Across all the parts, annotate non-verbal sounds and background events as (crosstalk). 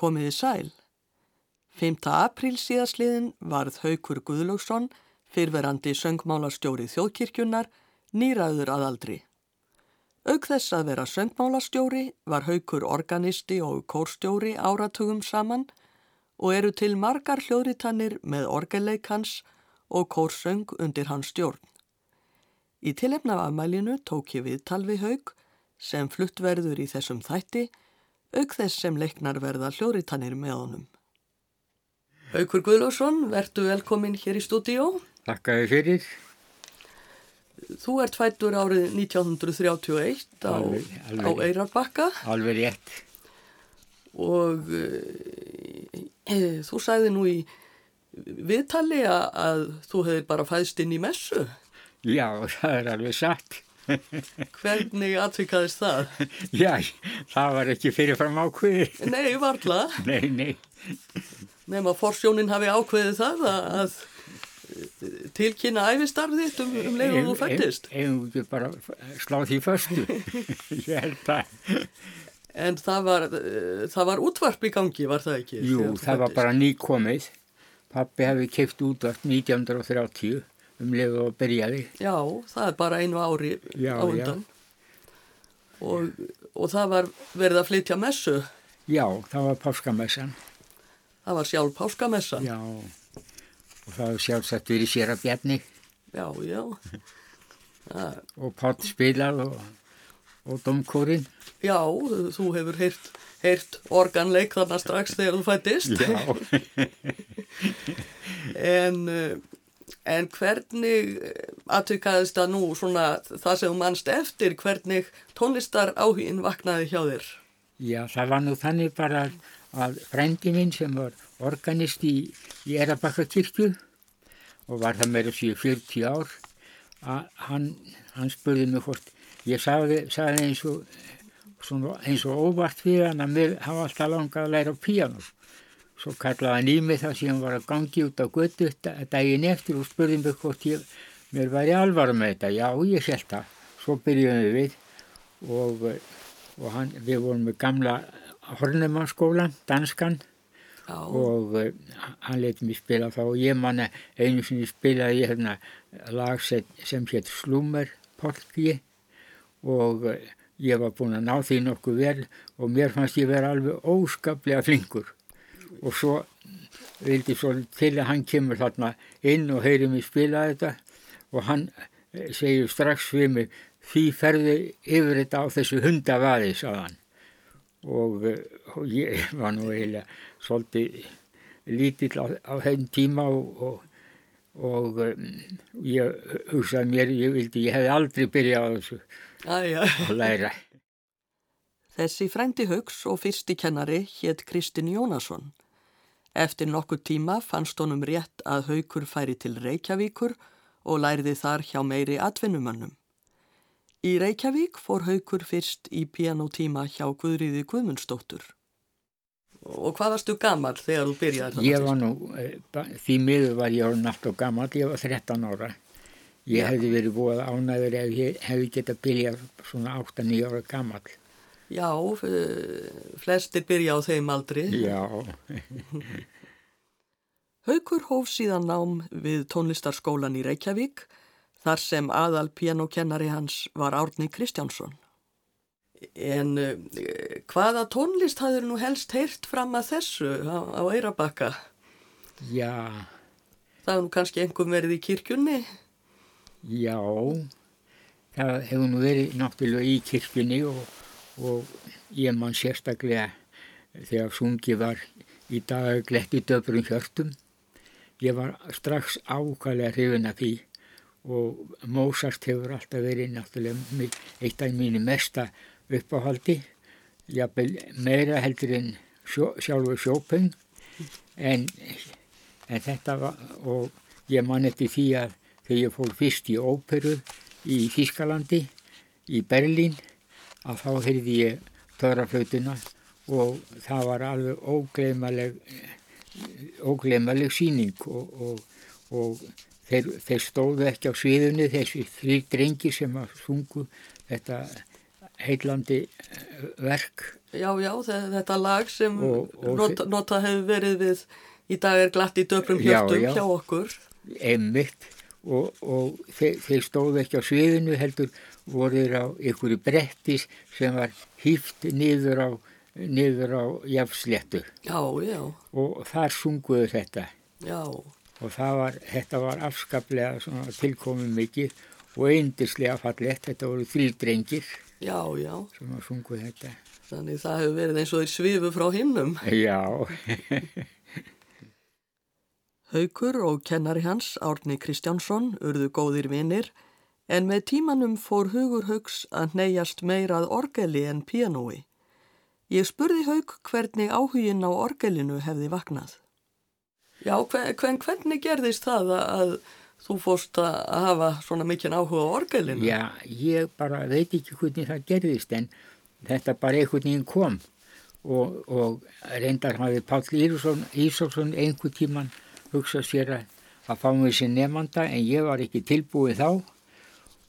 Komiði sæl. 5. apríl síðasliðin varð Haukur Guðlaugsson, fyrverandi söngmálastjóri þjóðkirkjunnar, nýraður að aldri. Auk þess að vera söngmálastjóri var Haukur organisti og kórstjóri áratugum saman og eru til margar hljóðritannir með orgelleikans og kórsöng undir hans stjórn. Í tilefna af afmælinu tók ég við talvi Haug sem fluttverður í þessum þætti auk þess sem leiknar verða hljóðritannir með honum. Haukur Guðlásson, verðu velkomin hér í stúdíó. Takk að þið fyrir. Þú ert fættur árið 1931 á, Alveg, alveg. á Eirarbakka Alveg rétt. og e, e, þú sagði nú í viðtali að, að þú hefði bara fæðst inn í messu. Já, það er alveg satt. Hvernig atvikaðist það? (laughs) Já, það var ekki fyrirfram ákveði. Nei, varla. (laughs) Nei, nei. Nefn að forsjónin hafi ákveðið það að, að tilkynna æfistarfið þitt um, um leið og þú fættist. Við ekki bara slá því föstu. (laughs) Ég held það. En það var, það var útvarp í gangi, var það ekki? Jú, þú það var bara nýkomið. Pappi hefði keift útvart 1930 um leið og byrjaði. Já, það er bara einu ári Já, á undan. Og, og það var verið að flytja messu. Já, það var páskamessan. Það var sjálf páskamessa. Já, og það var sjálfsagt verið sér að bjarni Já, já. Og Pátt spilað og, og domkórin. já, þú hefur heyrt, heyrt organleik þarna strax þegar þú fættist. Já. (laughs) En, eh, en hvernig atvikaðist það nú svona það sem mannst eftir, hvernig tónlistar áhugin vaknaði hjá þér? Já, það var nú þannig bara að, að frendi minn sem var organist í, í Erabakka kirkju og var það meira síðan 40 ár að hann, hann spurði mig hvort ég sagði, sagði eins, og, eins og óvart fyrir hann að mér hafa alltaf langað að læra á píanum. Svo kallaði hann í mig það sem var að gangi út á götu da- daginn eftir og spurði mig hvort ég, mér væri alvara með þetta. Já, ég held það. Svo byrjuðum við og og hann, við vorum með gamla Hornemannsskólan, danskan. Já, og uh, hann leti mig spila þá. Og ég manna einu sinni spilaði ég hérna lag sem, sem hétt Slummer Polki. Og uh, ég var búinn að ná því nokkuð vel og mér fannst ég vera alveg óskaplega flinkur og svo vildi svo til að hann kemur þarna inn og heyri mig spila þetta og hann eh, segir strax við mig því ferðu yfir þetta á þessu hundavaði, sagði hann. Og, eh, og ég (laughs) var nú eiginlega svolítið lítill á, á þeim tíma og, og, og um, ég hugsaði mér, ég vildi, ég hefði aldrei byrjað á þessu (laughs) að læra. Þessi frændi Haugs og fyrsti kennari hétt Kristinn Jónasson. Eftir nokkur tíma fannst honum rétt að Haugur færi til Reykjavíkur og læriði þar hjá meiri atvinnumönnum. Í Reykjavík fór Haugur fyrst í pianotíma hjá Guðriði Guðmundsdóttur. Og hvað varstu gammal þegar þú byrjaði? Ég var nú, eh, því miður var ég orðin allt og gammal, ég var 13 ára. Ég hefði verið búið ánæður ef ég hefði getað byrjað svona 8-9 ára gammal. Já, eh, flestir byrja á þeim aldri. Já, (laughs) Haukur hóf síðan nám við tónlistarskólan í Reykjavík þar sem aðal pianokennari hans var Árni Kristjánsson. En uh, hvaða tónlist hafður nú helst heyrt fram að þessu á, á Eirabakka? já, Það hefur nú kannski einhver verið í kirkjunni? Já, það hefur nú verið náttúrulega í kirkjunni og, og ég man sérstaklega þegar sungi var í dag gletti döfrum hjörtum. Ég var strax ákvæmlega hrifin af því og Mozart hefur alltaf verið náttúrulega eitt af mínu mesta uppáhaldi. Meira heldur en sjó, sjálfur sjópeng en, en þetta var og ég man eftir því að þegar ég fór fyrst í óperu í Þískalandi, í Berlín, að þá heyrði ég törraflautuna og það var alveg ógleymaleg, ógleymaleg síning og, og, og þeir, þeir stóðu ekki á sviðunni, þessi þrý drengi sem að sungu þetta heillandi verk. Já, já, þetta lag sem og, nota, nota hefur verið við í dag er glatt í döfrum hjörtum hjá okkur. Emmitt og, og þeir, þeir stóðu ekki á sviðinu heldur voruður á ykkur brettis sem var hýft niður á, niður á jafnsléttu. Já, já. Og þar sunguðu þetta. Já. Og var, þetta var afskaplega tilkomið mikið og eindislega fallett. Þetta voru þrý drengir. Sem að sunguðu þetta. Þannig það hefur verið eins og þeir svifu frá himnum. Já. (laughs) Haukur og kennari hans, Árni Kristjánsson, urðu góðir vinnir en með tímanum fór Hugur Haugs að neyjast meirað orgeli en pianói. Ég spurði Haug hvernig áhugin á orgelinu hefði vaknað. Já, hvern, hvernig gerðist það að þú fórst að hafa svona mikinn áhuga á orgelinu? Já, ég bara veit ekki hvernig það gerðist en þetta bara einhvern veginn kom og, og reyndar hafið Páll Ísólfsson einhver tíman hugsa sér að, að fá mér sér nefnanda en ég var ekki tilbúið þá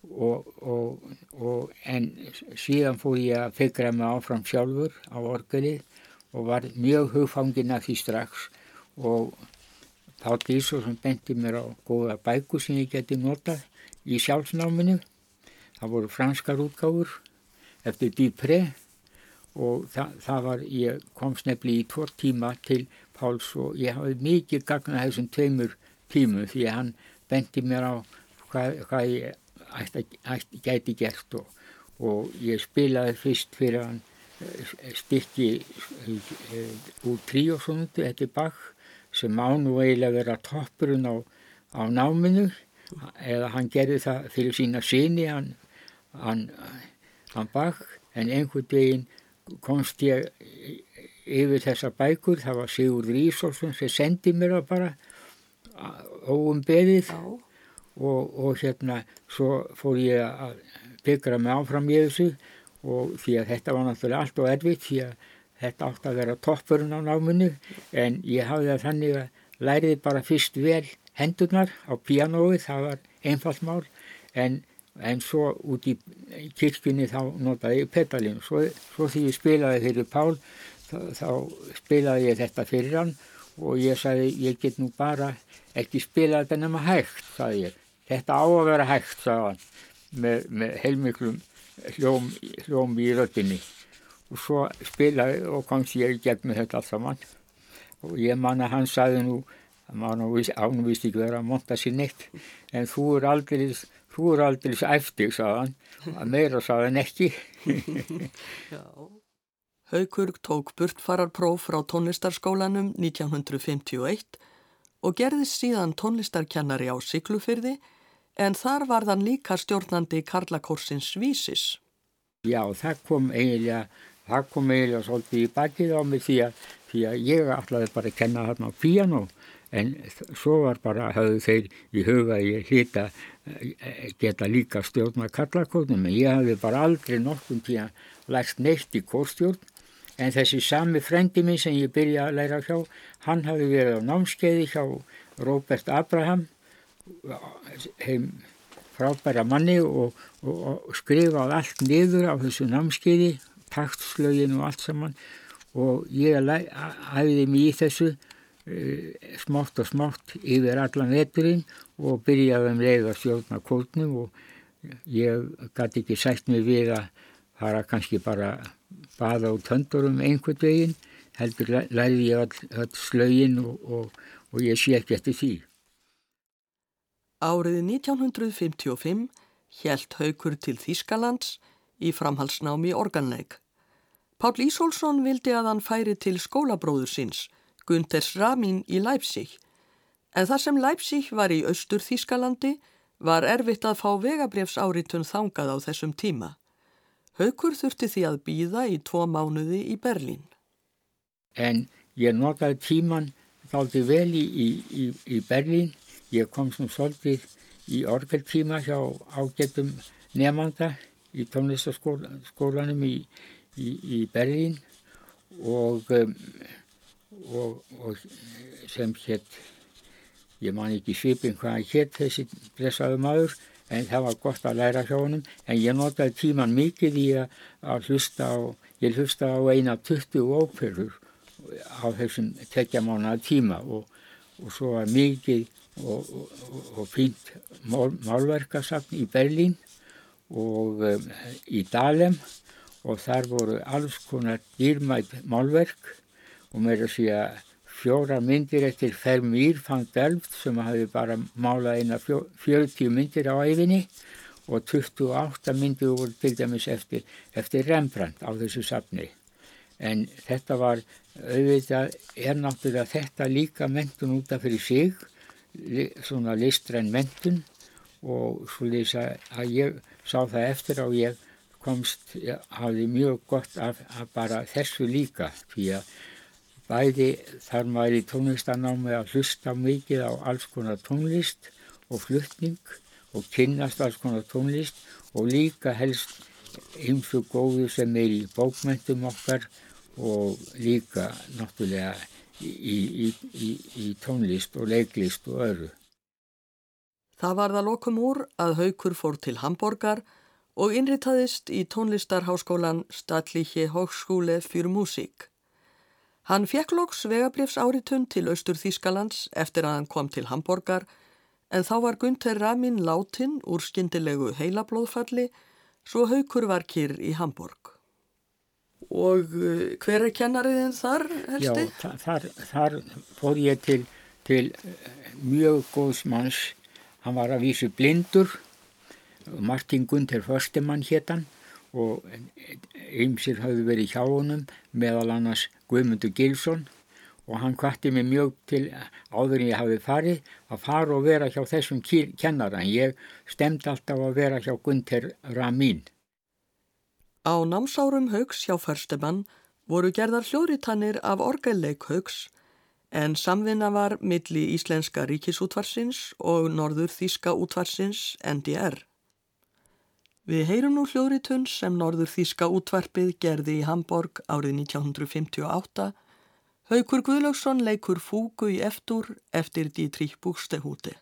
og, og, og en síðan fóð ég að fekra mig áfram sjálfur á orgelið og var mjög hugfangin af því strax. Og Páll Ísson benti mér á góða bæku sem ég geti notað í sjálfsnáminu. Það voru franskar útgáfur eftir Dupré og það, það var, ég kom snefli í tvo tíma til Páls og ég hafði mikið gagnað þessum tveimur tímum því að hann bendi mér á hvað, hvað ég ætti, ætti, gæti gert og, og ég spilaði fyrst fyrir hann eh, stykki eh, úr tríósunundu, þetta er bakk sem án og eiginlega vera toppurinn á, á náminu. Eða hann gerði það fyrir sína síni hann, hann, hann bakk en einhvern veginn komst ég yfir þessar bækur, það var Sigurður Ísólfsson sem sendi mér það bara óum beðið og, og hérna svo fór ég að byggra mig áfram í þessu og því að þetta var náttúrulega allt og erfitt því að þetta átti að vera toppurinn á náminu en ég hafði það þannig að læriði bara fyrst vel hendurnar á pianói, það var einfalt mál en, en svo út í kirkjunni þá notaði ég pedalinn svo, svo því ég spilaði fyrir Pál þá spilaði ég þetta fyrir hann og ég sagði ég get nú bara ekki spilað þetta nema hægt, sagði ég. Þetta á að vera hægt, sagði hann, með, með heilmiklum hljóm, hljóm í röttinni. Og svo spilaði og komst ég í gegnum þetta allt saman. Og ég man að hann sagði nú, hann ánvist ekki verið að monta sér neitt, en þú er aldrei, þú er aldrei eftir, sagði hann, að meira sagði hann ekki. (laughs) Já. Haukur tók burtfararpróf frá tónlistarskólanum 1951 og gerðist síðan tónlistarkennari á Siglufyrði en þar var þann líka stjórnandi Karlakórsins Vísis. Já, það kom eiginlega, það kom eiginlega svolítið í bakið á mig því að, því að ég ætlaði bara að kenna þarna á piano en svo var bara, hafðu þeir í huga ég hýta geta líka stjórna Karlakórnum en ég hafði bara aldrei nokkur tíma lært neitt í kórstjórn En þessi sami frendi minn sem ég byrja að læra hjá, hann hafi verið á námskeiði hjá Róbert Abraham, heim frábæra manni og, og, og skrifaði allt niður á þessu námskeiði, taktslögin og allt saman og ég hæfiði mig í þessu e, smátt og smátt yfir allan veturinn og byrjaði um leið að stjórna kórnum og ég gæti ekki sætt mig við að fara kannski bara baða út höndurum einhvern veginn, heldur læði ég all, all slögin og, og, og ég sé ekki eftir því. Árið 1955 helt haukur til Þískalands í framhalsnámi organleik. Pál Ísólfsson vildi að hann færi til skólabróður síns, Gunters Ramin í Leipzig, en þar sem Leipzig var í austur Þískalandi var erfitt að fá vegabrefsáritun þangað á þessum tíma. Haukur þurfti því að býða í tvo mánuði í Berlín. En ég notaði tíman þáldi vel í, í, í Berlín. Ég kom sem svolítið í orgeltíma hjá ágetum nefnanda í tónlistaskólanum í, í Berlín og, um, og, og sem hétt, ég man ekki svipin hvað hétt þessi blessaðu maður, en það var gott að læra hjá honum. En ég notaði tíman mikið í að hlusta á, ég hlusta á eina 20 óperur á þessum tekja mánuða tíma og, og svo var mikið og, og, og fínt mál, málverkasagn í Berlín og um, í Dalem og þar voru alls konar dýrmætt málverk og mér að segja fjóra myndir eftir Fermír van Delft sem hafi bara málað eina 40 myndir á æfinni og 28 myndir voru til dæmis eftir, eftir Rembrandt á þessu safni. En þetta var auðvitað, er náttúrulega þetta líka mentun út af fyrir sig, svona listræn mentun og svo lýsa að ég sá það eftir og ég komst, ég hafði mjög gott af, af bara þessu líka því að Bæði þar maður í tónlistanámi að hlusta mikið á alls konar tónlist og flutning og kynnast alls konar tónlist og líka helst eins og góðu sem er í bókmyndum okkar og líka náttúrulega í, í, í, tónlist og leiklist og öru. Það var það lokum úr að Haukur fór til Hamburgar og innritaðist í tónlistarháskólan Stadliche Hochschule für Musik. Hann fekk loks vegabrifs áritun til Östur Þískalands eftir að hann kom til Hamburgar en þá var Gunther Ramin látin úr skindilegu heilablóðfalli svo haukur var kyrr í Hamburg. Og uh, hver er kennariðin þar helsti? Já, þar, þar fór ég til, til uh, mjög góðs manns. Hann var að vísu blindur, Martin Gunther Föstemann héttan og ymsir hafði verið hjá honum meðal annars Guðmundur Gilsson og hann kvatti mig mjög til áður en ég hafi farið að fara og vera hjá þessum kennara en ég stemdi alltaf að vera hjá Gunther Ramin. Á námsárum Haugs hjá Förstemann voru gerðar hljóritannir af orgelleik Haugs en samvinna var milli Íslenska ríkisútvarsins og Norður Þíska útvarsins NDR. Við heyrum nú hljóðritun sem Norður Þíska útvarpið gerði í Hamburg árið 1958. Haukur Guðlaugsson leikur fúgu í eftir eftir Dietrich Buxtehúti.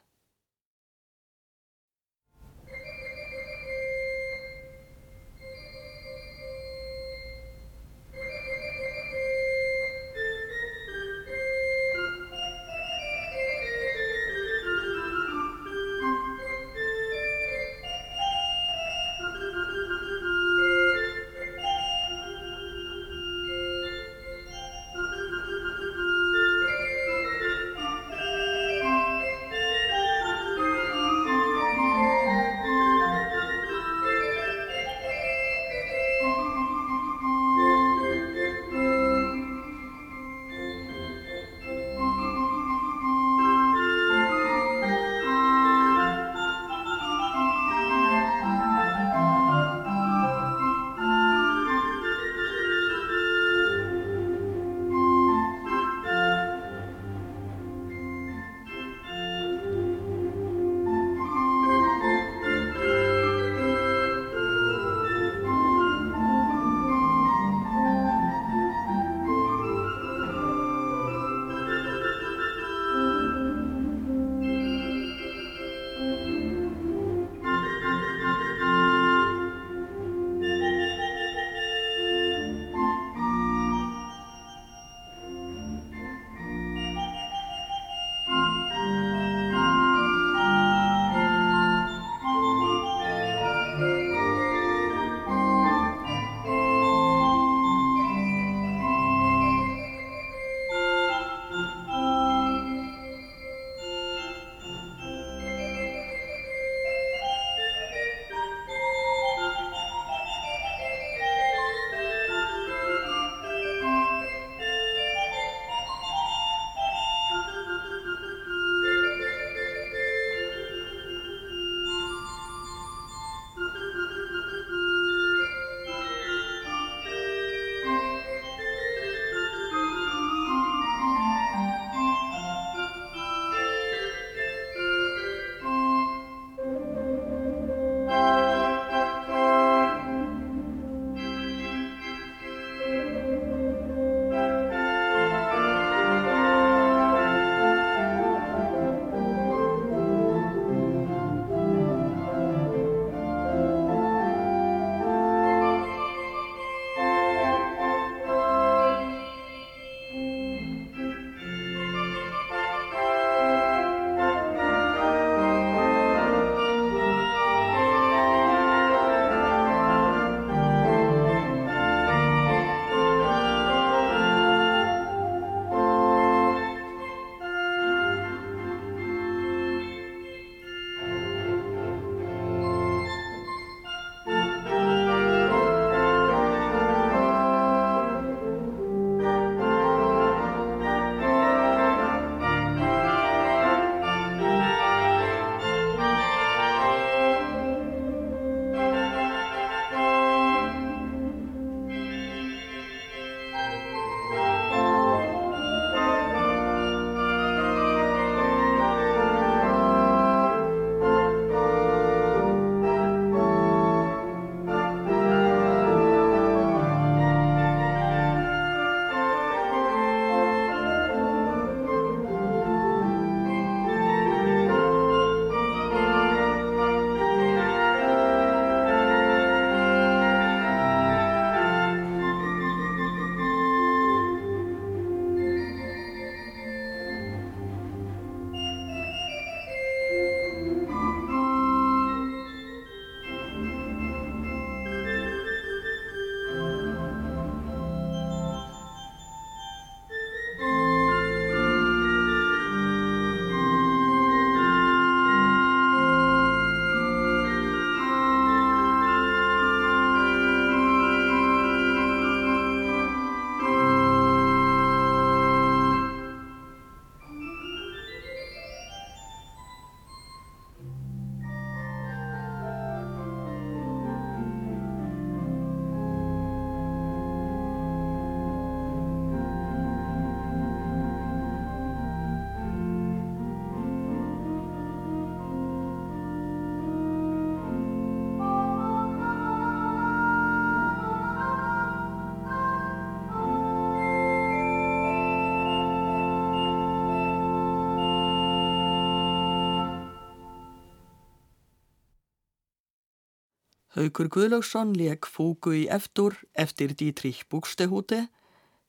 Haugur Guðlaugsson leik fúgu í eftir eftir Dietrich Buxtehúti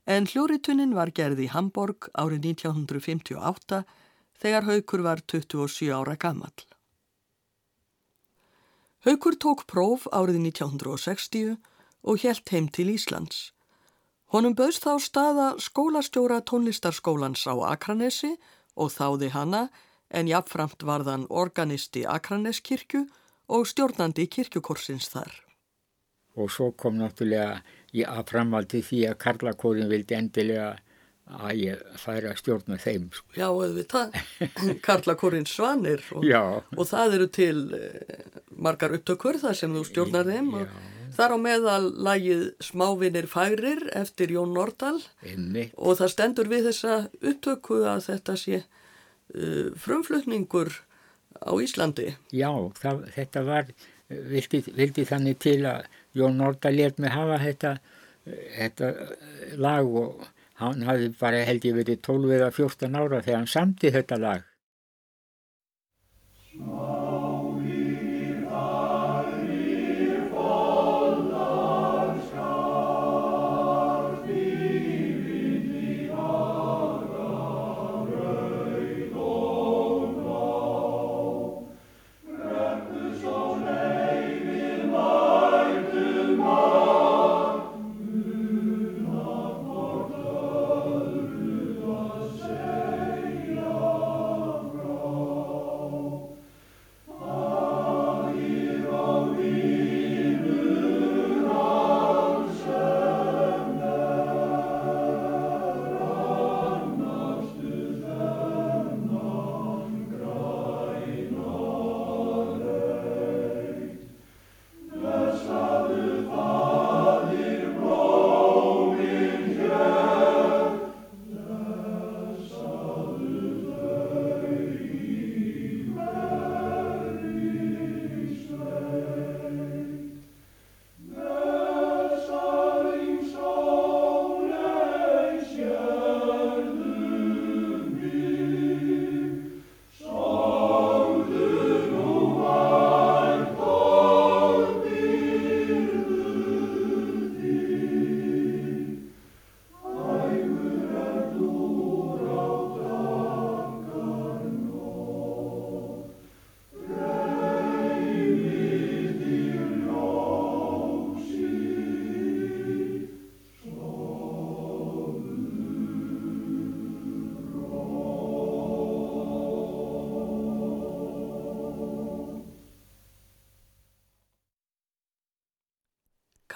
en hljóritunnin var gerð í Hamburg árið 1958 þegar Haugur var 27 ára gammal. Haugur tók próf árið 1960 og helt heim til Íslands. Honum bauðst þá staða skólastjóra tónlistarskólans á Akranesi og þáði hana en jafnframt varðan organisti Akraneskirkju og stjórnandi kirkjukorsins þar. Og svo kom náttúrulega ég að framaldi því að Karlakórin vildi endilega að ég færa stjórna þeim. Sko. Já, auðvitað, (laughs) Karlakórin Svanir og, og það eru til eh, margar upptökur þar sem þú stjórnar þeim og þar á meðal lagið Smávinir færir eftir Jón Nordal Einmitt. og það stendur við þessa upptöku að þetta sé uh, frumflutningur á Íslandi. Já, það, þetta var, vildi, vildi þannig til að Jón Norda let mig hafa þetta, þetta lag og hann hafði bara held ég verið 12 eða 14 ára þegar hann samti þetta lag.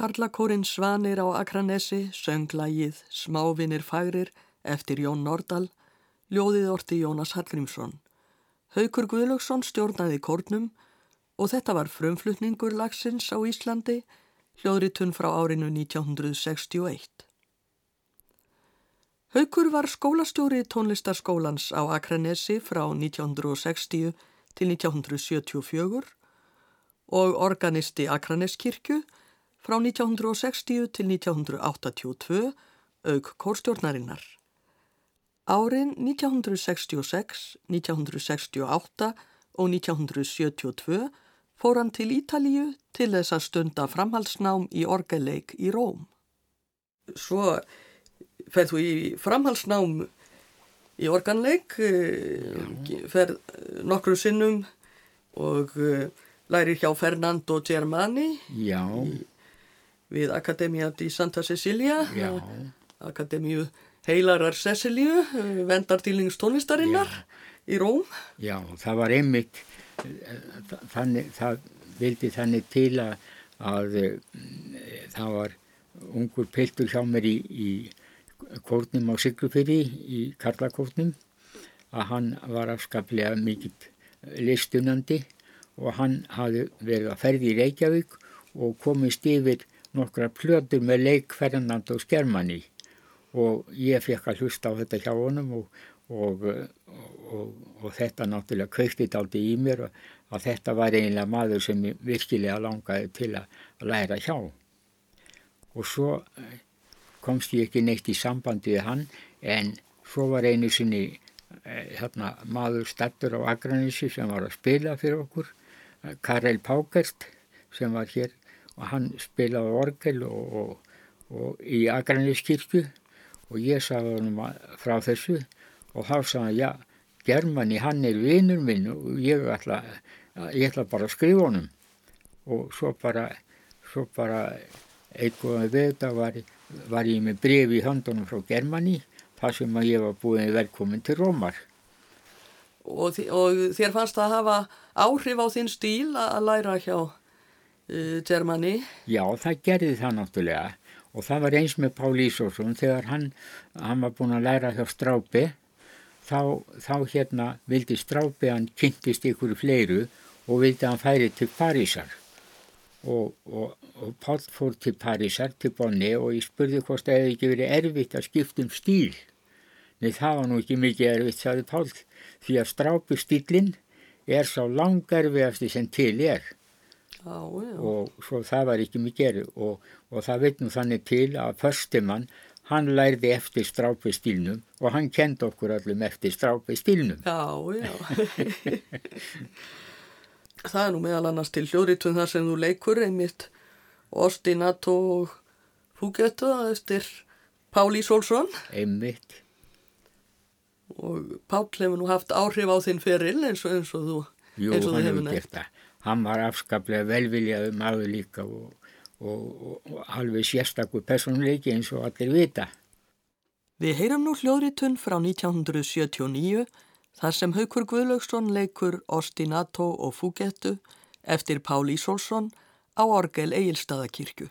Karlakórin Svanir á Akranesi söng lagið Smávinir fagrir eftir Jón Nordal, ljóðið orti Jónas Hallgrímsson. Haukur Guðlöksson stjórnaði kórnum og þetta var frumflutningur lagsins á Íslandi, hljóðritun frá árinu 1961. Haukur var skólastjóri tónlistarskólans á Akranesi frá 1960 til 1974 og organisti Akraneskirkju frá 1960 til 1982 auk kórstjórnarinnar. Árin 1966, 1968 og 1972 fór hann til Ítalíu til þess að stunda framhalsnám í orgeleik í Róm. Svo ferð þú í framhalsnám í organleik, eh, ferð nokkru sinnum og eh, lærir hjá Fernando Germani Já. í við Akademia di Santa Cecilia. Akademíu heilarar Cecilíu, vendardýlings tónlistarinnar í Róm. Já, það var einmitt, þannig, það vildi þannig til að, að það var ungur piltur hjá mér í, í kórnum á Siglufyrri, í Karlakórnum, að hann var afskaplega mikill listunandi og hann hafði verið að ferði í Reykjavík og komist yfir nokkra plötur með leik Fernand og Skermanni og ég fekk að hlusta á þetta hjá honum og, og, og, og þetta náttúrulega kveikti daldi í mér að þetta var einlega maður sem virkilega langaði til að læra hjá. Og svo eh, komst ég ekki neitt í sambandi við hann en svo var einu sinni eh, hérna, maður stattur á Akranissi sem var að spila fyrir okkur, Karel Pákert sem var hér og hann spilaði orgel og, og, og í Akranískirkju og ég sagði hann frá þessu. Og þá sagði hann, já, Germani hann er vinnur minn og ég ætla, ég ætla bara að skrifa honum. Og svo bara, svo bara eitthvað við þetta var, var ég með brefi í höndunum frá Germani þar sem að ég var búin velkomin til Rómar. Og, og þér fannst það að hafa áhrif á þinn stíl að læra hjá Germani? Já, það gerði það náttúrulega. Og það var eins með Pál Ísósson þegar hann, hann var búin að læra hjá Strápi þá, þá hérna vildi Strápi hann kynntist ykkur fleiru og vildi hann færi til Parísar. Og, og, og Pál fór til Parísar til Bonni og ég spurði hvort það hefði ekki verið erfitt að skipta um stíl. Nei það var nú ekki mikið erfitt, sagði Pál, því að Strápi stílinn er sá langarfiðasti sem til er Já, já. og svo það var ekki mikið erið og, og það veit nú þannig til að förstumann hann lærði eftir strápistílnum og hann kend okkur allum eftir strápistílnum. Já, já. (laughs) það er nú meðal annars til hljóðritun þar sem þú leikur einmitt Ostinato og Fúgetu eftir Páli Sólsson. Einmitt. Og Pál hefur nú haft áhrif á þinn feril eins og, eins og þú, Jú, eins og hann hefur gert það. Hann var afskaplega velviljaðu maður líka og, og, og, og alveg sérstakur personleiki eins og allir vita. Við heyram nú hljóðritun frá 1979 þar sem Haukur Guðlaugsson leikur Ostinato og Fúgetu eftir Pál Ísólfsson á orgel Egilstaðakirkju.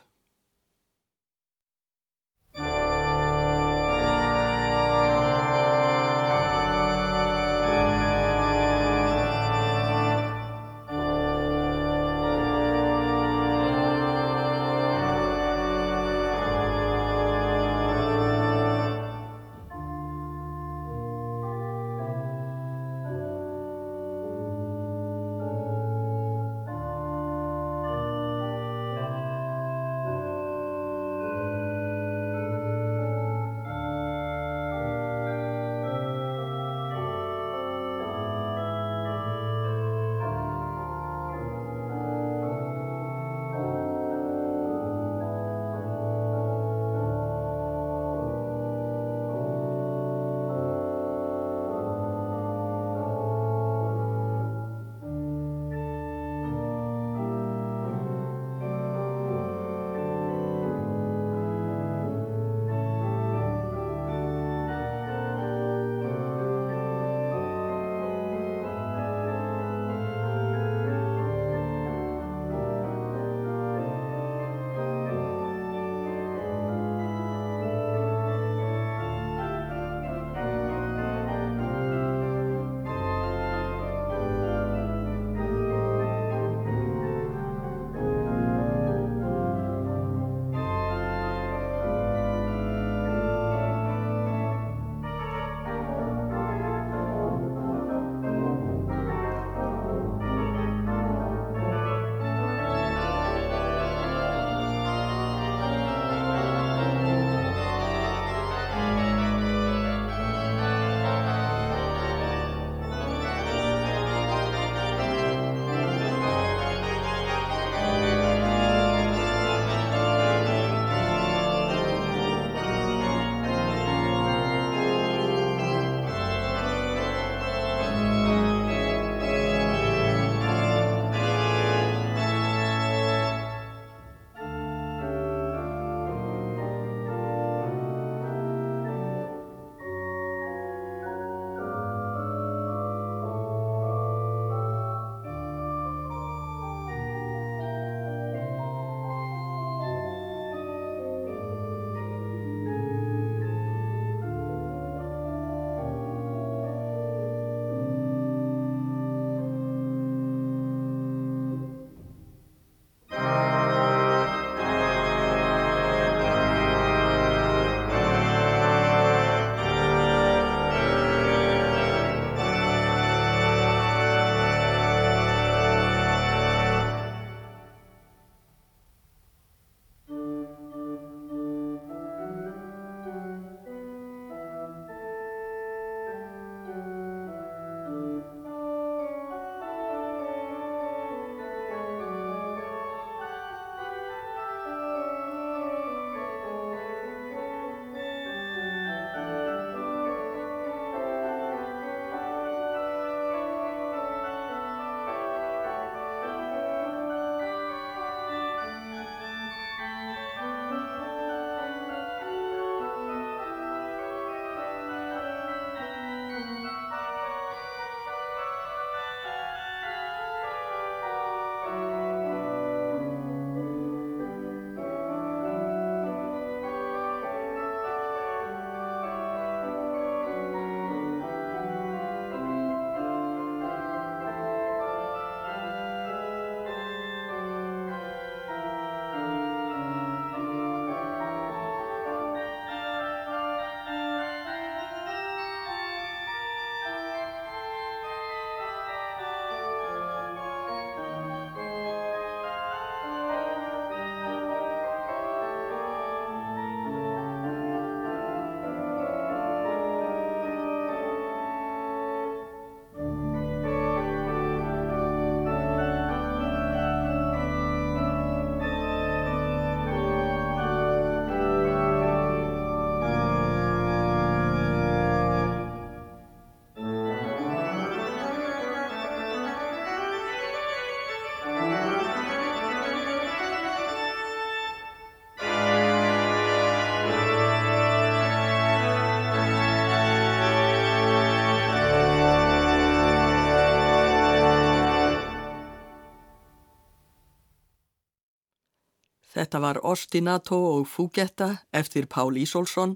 Þetta var Ostinato og Fugetta eftir Pál Ísólfsson.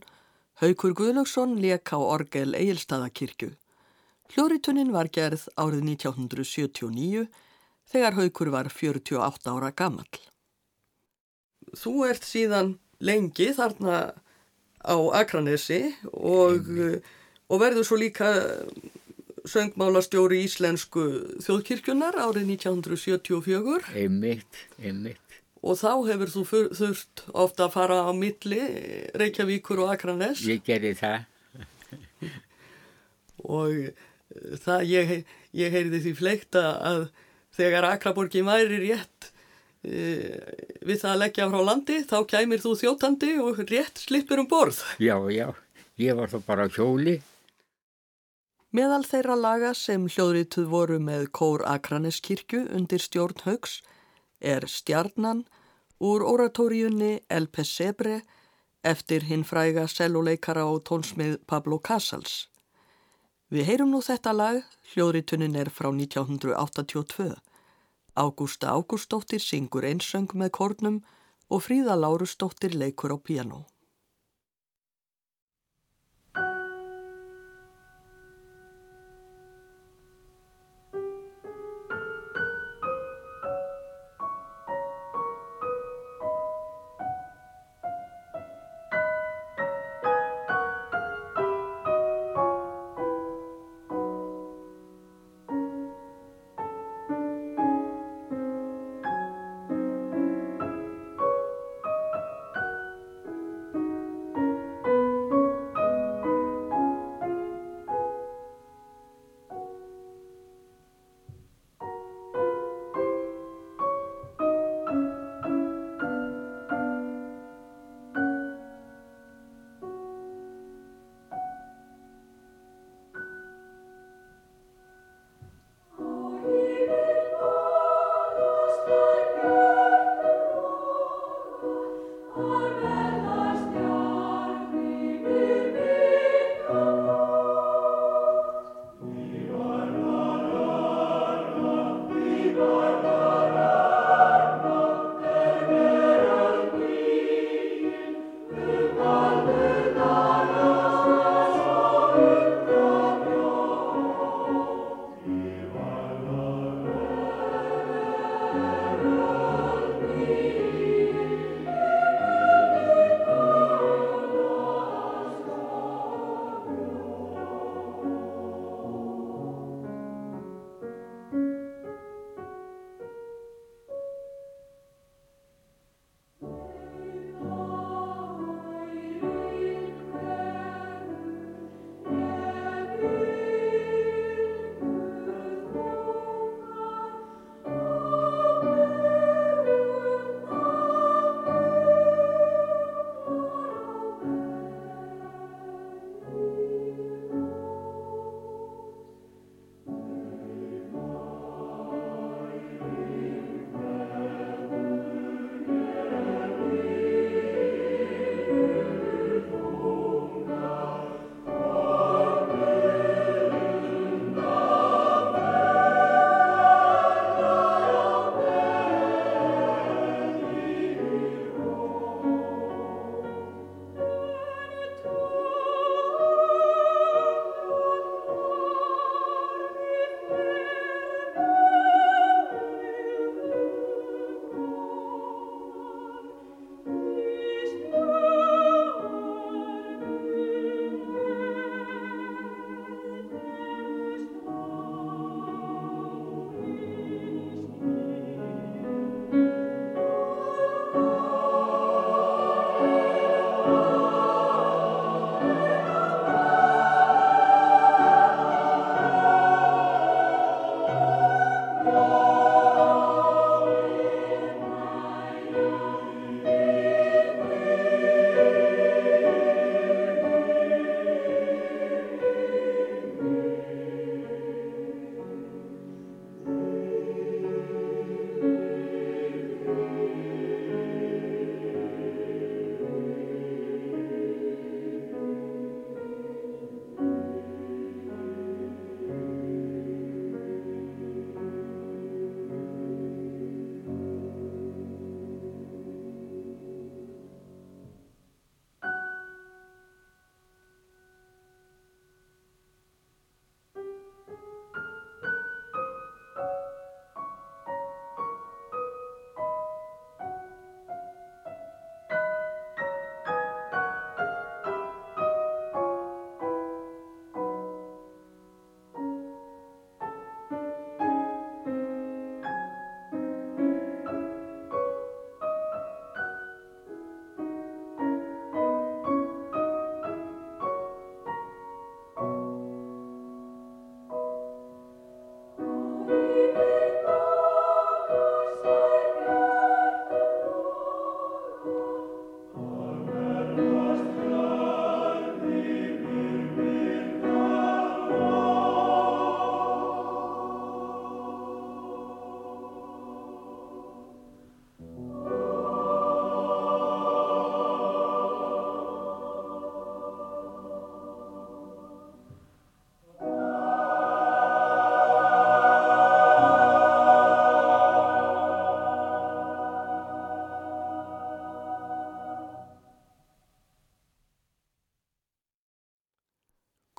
Haukur Guðlöksson leik á orgel Egilstaðakirkju. Hljóritunnin var gerð árið 1979 þegar Haukur var 48 ára gammal. Þú ert síðan lengi þarna á Akranesi og, og verður svo líka söngmálastjóri íslensku þjóðkirkjunar árið 1974. Einmitt, einmitt og þá hefur þú þurft ofta að fara á milli Reykjavíkur og Akranes ég gerði það. Og eh, það ég, ég heyrði því fleikta að þegar Akraborgi væri rétt e, við það að leggja frá landi þá kæmir þú þjótandi og rétt slipur um borð. Já já, ég var þá bara kjóli Meðal þeirra laga sem hljóðrituð voru með Kór Akraneskirkju undir stjórn Haugs er Stjarnan úr oratóriunni El Pesebre eftir hinn fræga seljuleikara og tónsmið Pablo Casals. Við heyrum nú þetta lag, hljóðritunin er frá 1982. Ágústa Ágústóttir syngur einsöng með kórnum og Fríða Lárustóttir leikur á piano.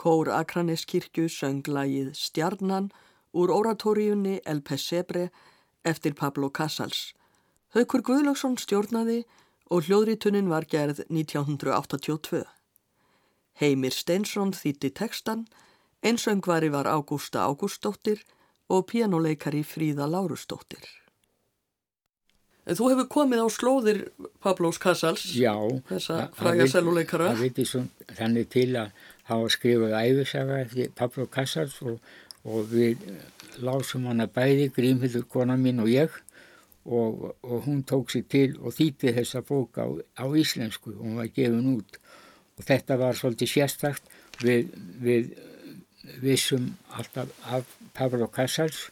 Kór Akraneskirkju söng lagið Stjarnan úr oratóriunni El Pesebre eftir Pablo Casals. Haukur Guðlöksson stjórnaði og hljóðritunin var gerð 1982. Heimir Steinsson þýtti tekstan, einsöngvari var Ágústa Ágústóttir og pianoleikari Fríða Lárustóttir. Þú hefur komið á slóðir Pablos Casals, Já, þessa fræga seljuleikara. Það viti þannig til að hafa skrifað æfisaga eftir Pablo Casals og, og við lásum hana bæði, Grímhildur kona mín og ég og, og hún tók sér til og þýtti þessa bók á, á íslensku. Og hún var gefin út. Og þetta var svolítið sérstakt. Við, við vissum alltaf af Pablo Casals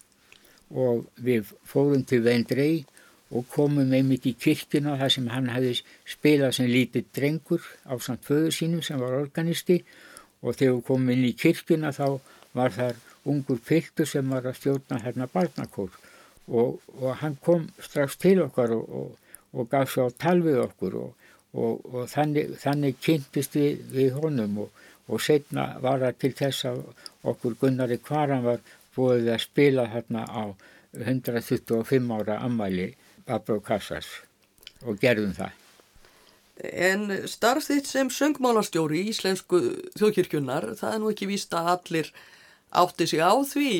og við fórum til Vendrei og komum einmitt í kirkina þar sem hann hefði spilað sem lítið drengur á samt föðu sínum sem var organisti. og þegar við komum inn í kirkina þá var þar ungur piltur sem var að stjórna hérna barnakór og, og hann kom strax til okkar og, og, og gaf svo á tal við okkur og þannig, þannig kynntist við, við honum og setna var það til þess að okkur Gunnari Kvaran var búið að spila hérna á 125 ára ammæli Pablo Casas og gerðum það. En starf þitt sem söngmálastjóri í Íslensku þjóðkirkjunnar, það er nú ekki víst að allir átti sig á því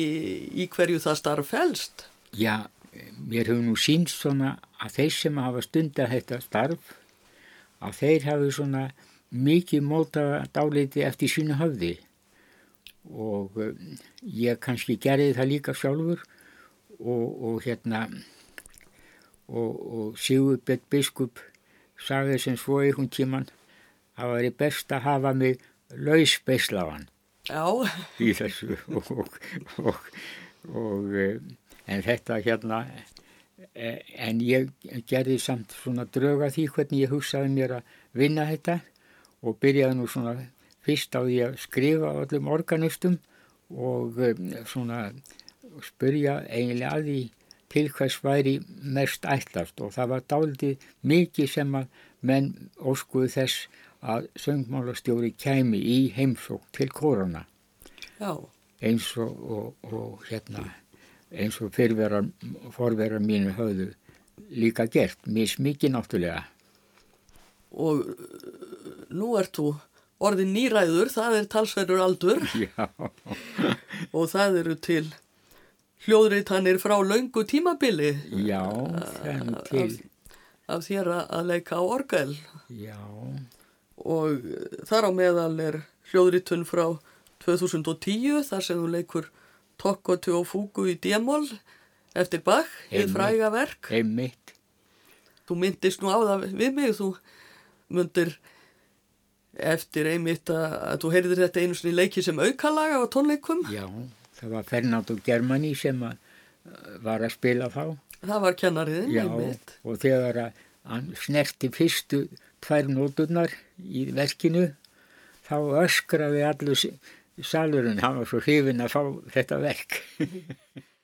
í hverju það starf helst? Já, mér hefur nú sínst svona að þeir sem hafa stundar þetta starf, að þeir hafi svona mikið móta dáliti eftir sínu höfði og ég kannski gerði það líka sjálfur og, og hérna og, og Sigurbjörn Biskup sagði sem svo í hún tíman það væri best að hafa mig lausbeislaðan í þessu (laughs) og, og, og en þetta hérna en ég gerði samt svona drauga því hvernig ég hugsaði mér að vinna þetta og byrjaði nú svona fyrst á því að skrifa öllum organistum og svona spyrja eiginlega að því til hvers væri mest ætlast. Og það var dálitið mikið sem að menn óskuðu þess að söngmálastjóri kæmi í heimsók til korona. Eins og, og, og hérna eins og forverar mínu höfðu líka gert, mismikið náttúrulega. Og nú ert þú orðin nýræður, það er talsverður aldur. (laughs) Og það eru til hljóðritanir frá laungu tímabili. Já, þenn til. af, af þér að leika á orgel. Já. Og þar á meðal er hljóðritun frá 2010 þar sem þú leikur Tokkotu og Fúku í D-mól eftir Bach, eða fræga verk. Einmitt. Þú myndist nú á það við mig þú myndir eftir einmitt að, að þú heyrðir þetta einu svona leiki sem aukalaga á tónleikum. Já það var Fernando Germani sem að, var að spila þá. Það var kennariðin. Já, og þegar hann snerti fyrstu tvær nóturnar í verkinu, þá öskraði allur salurinn, hann var svo hrifin að fá þetta verk. (laughs)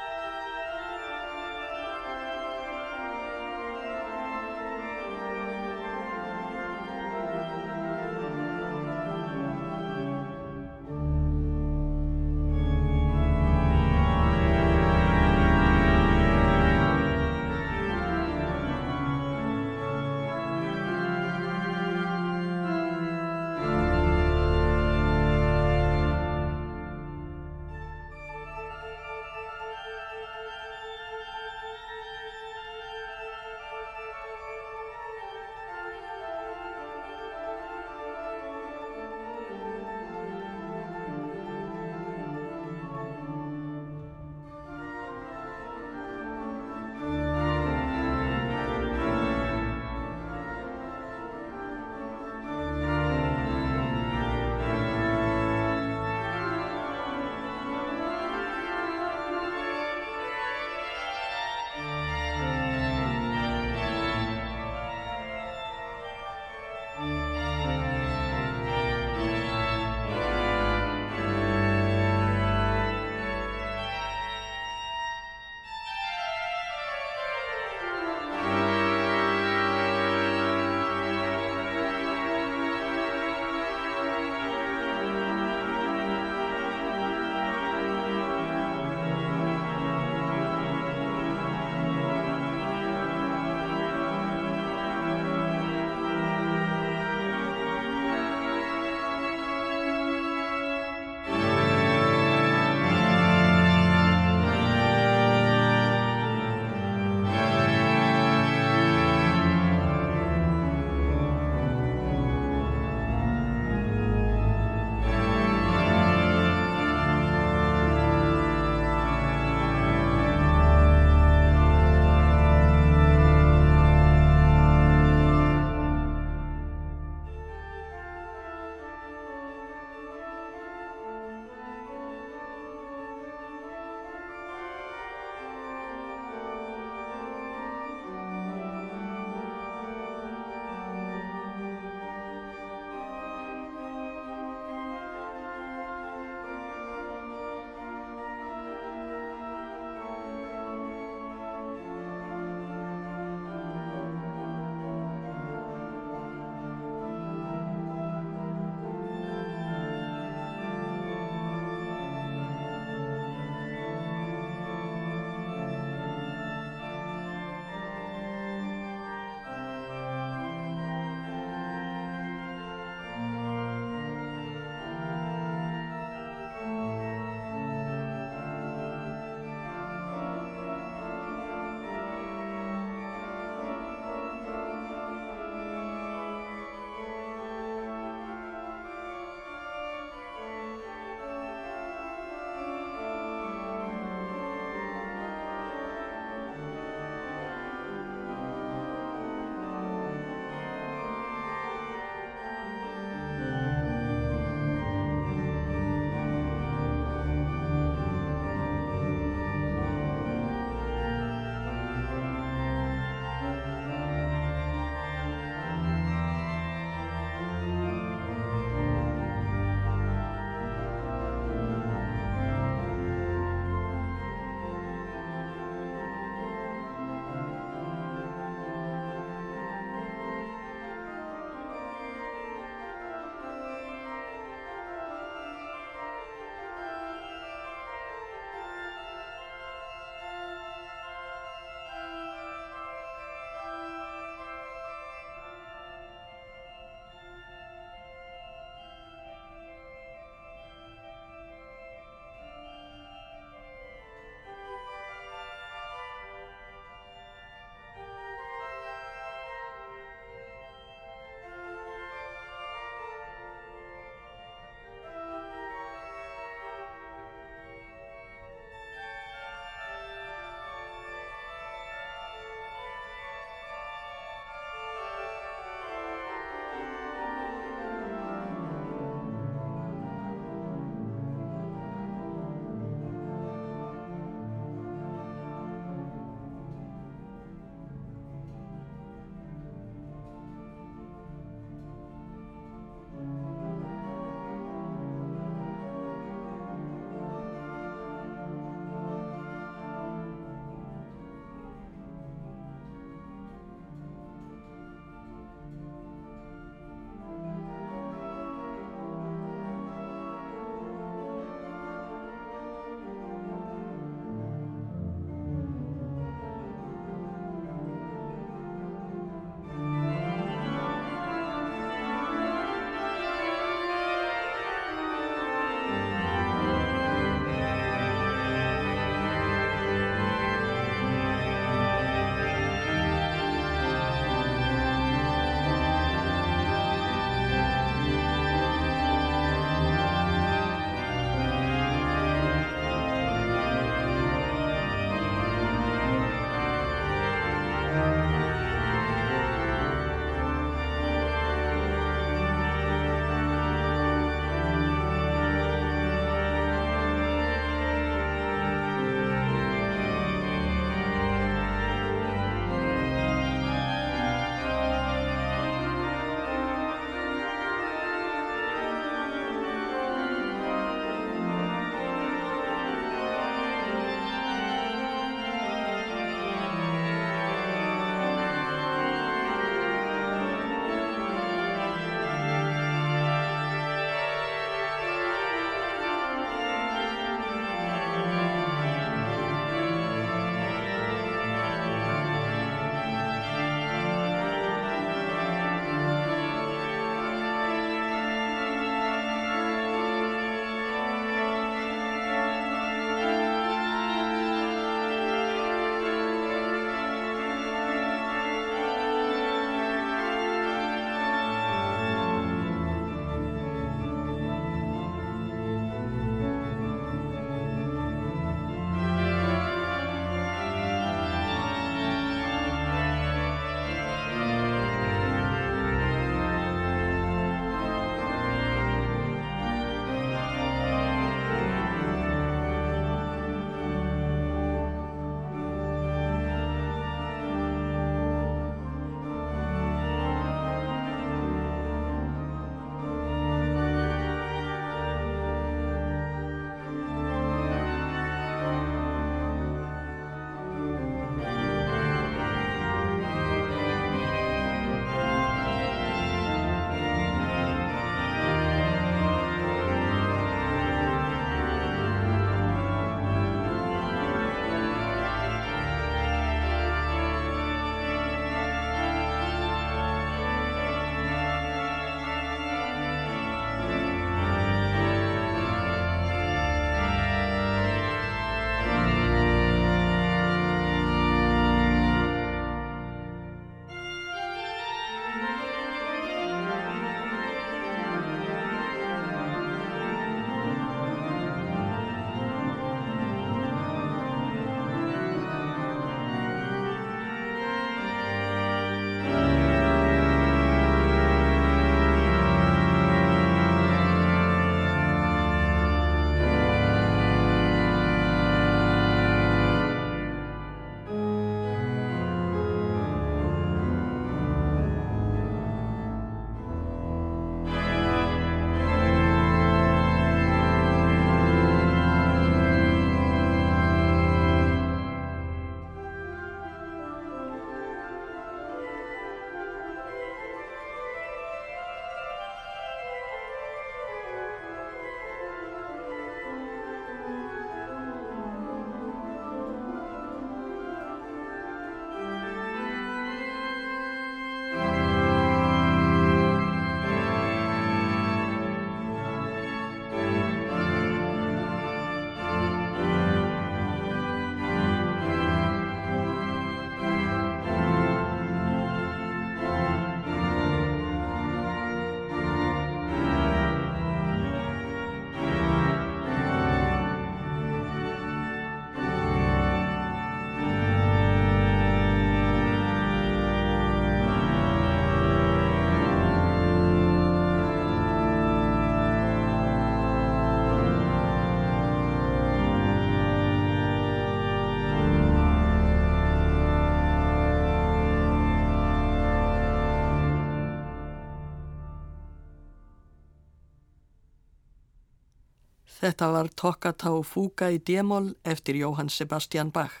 Þetta var Toccata og Fuga í D-mól eftir Jóhann Sebastian Bach.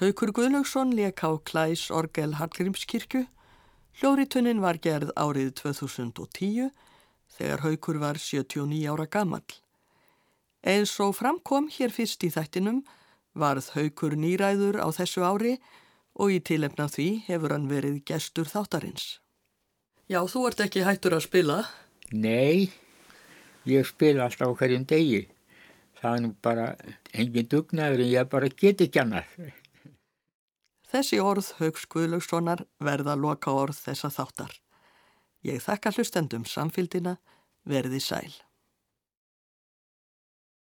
Haukur Guðlaugsson leik á Klæs Orgel Hallgrímskirkju. Hljóritunnin var gerð árið 2010 þegar Haukur var 79 ára gammal. Eins og framkom hér fyrst í þættinum varð Haukur nýræður á þessu ári og í tilefna því hefur hann verið gestur þáttarins. Já, þú ert ekki hættur að spila. Nei, ég spila alltaf á hverjum degi. Það er nú bara engin dugnaður en ég bara get ekki annað. Þessi orð Hauks Guðlaugssonar verða loka orð þessa þáttar. Ég þakka hlustendum samfélgina, verði sæl.